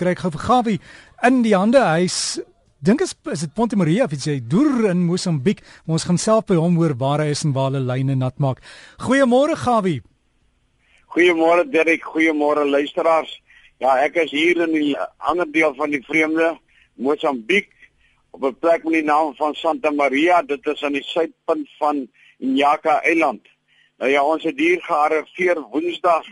kry ek gou vir Gawie in die hande. Hy's dink is is dit Ponte Maria of jy deur in Mosambiek. Ons gaan self by hom hoor waar hy is en waar hulle lyne nat maak. Goeiemôre Gawie. Goeiemôre Derek, goeiemôre luisteraars. Ja, ek is hier in die ander deel van die vreemde Mosambiek op 'n plek met die naam van Santa Maria. Dit is aan die suidpunt van Nyaka Eiland. Nou ja, ons het hier gearriveer Woensdag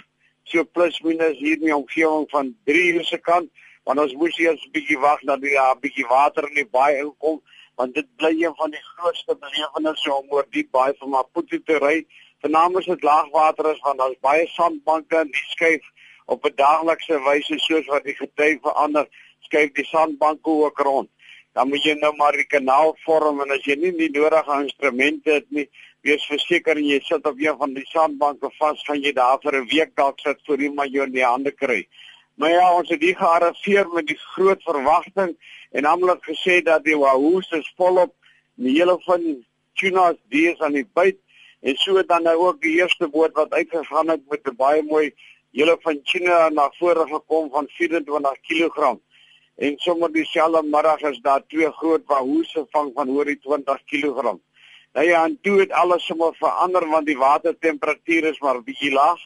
so plus minus hier in die omgewing van 3 uur se kant want ons moes eers 'n bietjie wag dat die 'n ja, bietjie water in die baai inkom want dit bly een van die grootste belewennisse om oor die baai van Maputo te ry. Vernaam is dit laagwater is want daar's baie sandbanke en die skuif op 'n daaglikse wyse soos wat die gety verander, skuif die sandbanke ook rond. Dan moet jy nou maar die kanaal vorm en as jy nie die nodige instrumente het nie, wees verseker jy sit op een van die sandbanke vas van jy daar vir 'n week dalk sit jy maar jou in die hande kry. Maar ja, ons het hier gearriveer met die groot verwagting en naamlik gesê dat die Wahoo se volop die hele van tunas dies aan die byt en so dan nou ook die eerste boot wat uitgegaan het met 'n baie mooi hele van China na vore gekom van 24 kg. En sommer dieselfde middag is daar twee groot Wahoo se vang van oor die 20 kg. Nou ja, en toe het alles sommer verander want die watertemperatuur is maar bietjie laag.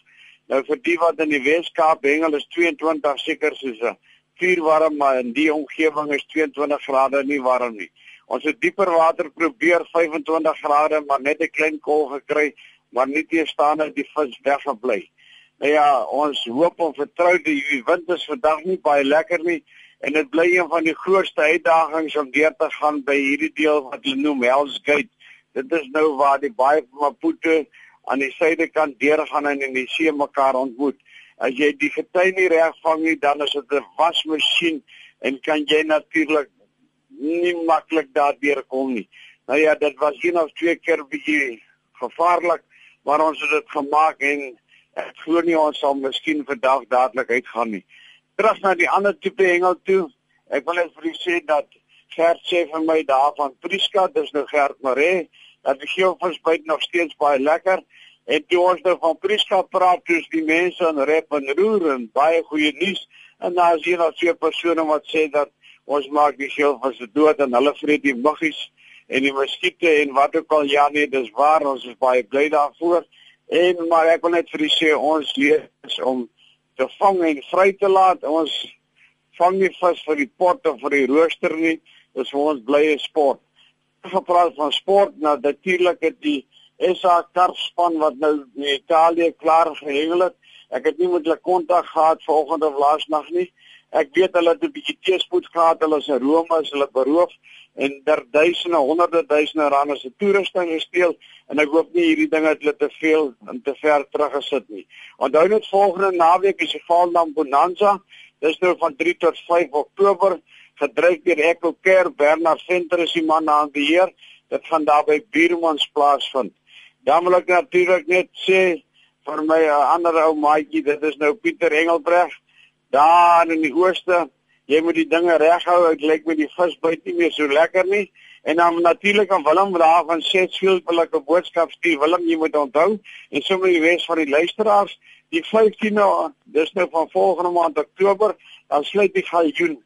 Nou vir die wat in die Weskaap hengel is 22 seker soos 'n vuur warm, maar in die omgewing is 22 grade nie warm nie. Ons het dieper water probeer 25 grade, maar net 'n klein kol gekry, maar nie teestaande die vis weggebly. Nou ja, ons hoop en vertrou die wind is vandag nie baie lekker nie en dit bly een van die grootste uitdagings om deur te gaan by hierdie deel wat hulle noem Hell's Gate Dit is nou waar die baie van Maputo aan die suidekant deurgaan en in die see mekaar ontmoet. As jy die gety nie reg vang nie, dan is dit 'n wasmasjien en kan jy natuurlik nie maklik daardeur kom nie. Nou ja, dit was een of twee keer bietjie gevaarlik, maar ons het dit gemaak en ek glo nie ons sal miskien vandag dadelik uitgaan nie. Terug na die ander tipe hengel toe. Ek wil net vir u sê dat Gert sê vir my daarvan Priska, dis nou Gert Maree. Dat die geelvisbyt nog steeds baie lekker. En toe ons nou van Prieska praat dus die mense in Rep en Roer en baie goeie nuus. En daar is hier nog twee persone wat sê dat ons maak die geelvisse dood en hulle vreet die muggies en die muskiete en wat ook al. Ja nee dis waar. Ons is baie bly daarvoor. En maar ek wil net vir u sê ons lees om te vang en vry te laat. Ons vang nie vis vir die pot of vir die rooster nie dis vir ons blye sport gepraat van sport nou natuurlik het die SA karfspan wat nou in Italië klaar gehengel het. Ek het nie met hulle kontak gehad vanoggend of laasnag nie. Ek weet hulle het 'n bietjie teespoed gehad. Hulle is in Rome, is hulle beroof en der duisende, honderde duisende rande se toerusting gesteel en ek hoop nie hierdie dinge het hulle te veel en te ver teruggesit nie. Onthou net volgende naweek is die Valdam Bonanza. Dis nou van 3 tot 5 Oktober gedryf deur Echo Care Bernard Venter is die man aan beheer dit gaan daar by Buurmans plaasvind. Dan wil ek natuurlik net sê vir my uh, ander ou maatjie dit is nou Pieter Engelbreg daar in die ooste. Jy moet die dinge reghou ek lyk met die visbyt nie meer so lekker nie. En dan natuurlik aan Willem daar van Sheffield wil ek 'n boodskap stuur. Willem jy moet onthou en sommer die res van die luisteraars die 15 nou dis nou van volgende maand Oktober dan sluit die galjoen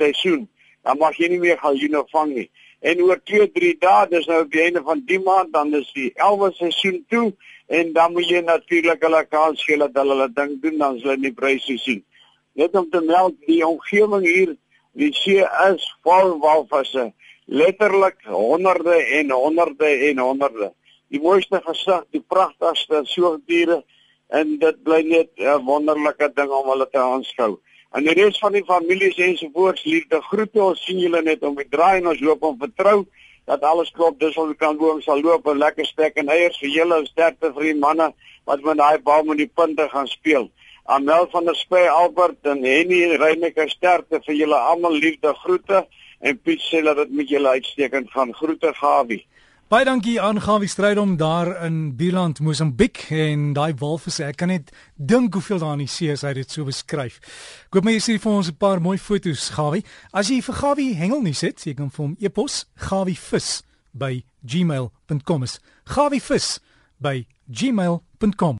seisoen, dan mag jy nie meer galjoene vang nie. En oor 2-3 dae, dis nou op die einde van die maand, dan is die 11de seisoen toe en dan moet jy natuurlik hulle kans gee dat hulle hulle ding doen dan hulle nie pryse sien. Net om te meld die omgewing hier, die see is vol walvisse, letterlik honderde en honderde en honderde. Die mooiste gesig, die pragtigste soogdiere en dit bly net 'n wonderlike ding om hulle te aanskou. En die res van die families ensovoorts liefde groete ons sien julle net om die draai en ons hoop om vertrou dat alles klop dis ons kan boom sal loop en lekker stek en eiers vir julle en sterkte vir die manne wat met daai bal met die punte gaan speel. Amel van der Spey Albert en Henny Reyneke sterkte vir julle almal liefde groete en Piet sê dat dit met julle uitstekend gaan. Groete Gawie. Baie dankie aan Gawie Strydom daar in Bieland, Mosambiek en daai walvisse. Ek kan net dink hoeveel daar in die see is hy dit so beskryf. Ek hoop my jy sien vir ons 'n paar mooi foto's, Gawie. As jy vir Gawie hengelnuus het, jy kan vir hom e-pos gawievis by gmail.com. gawievis by gmail.com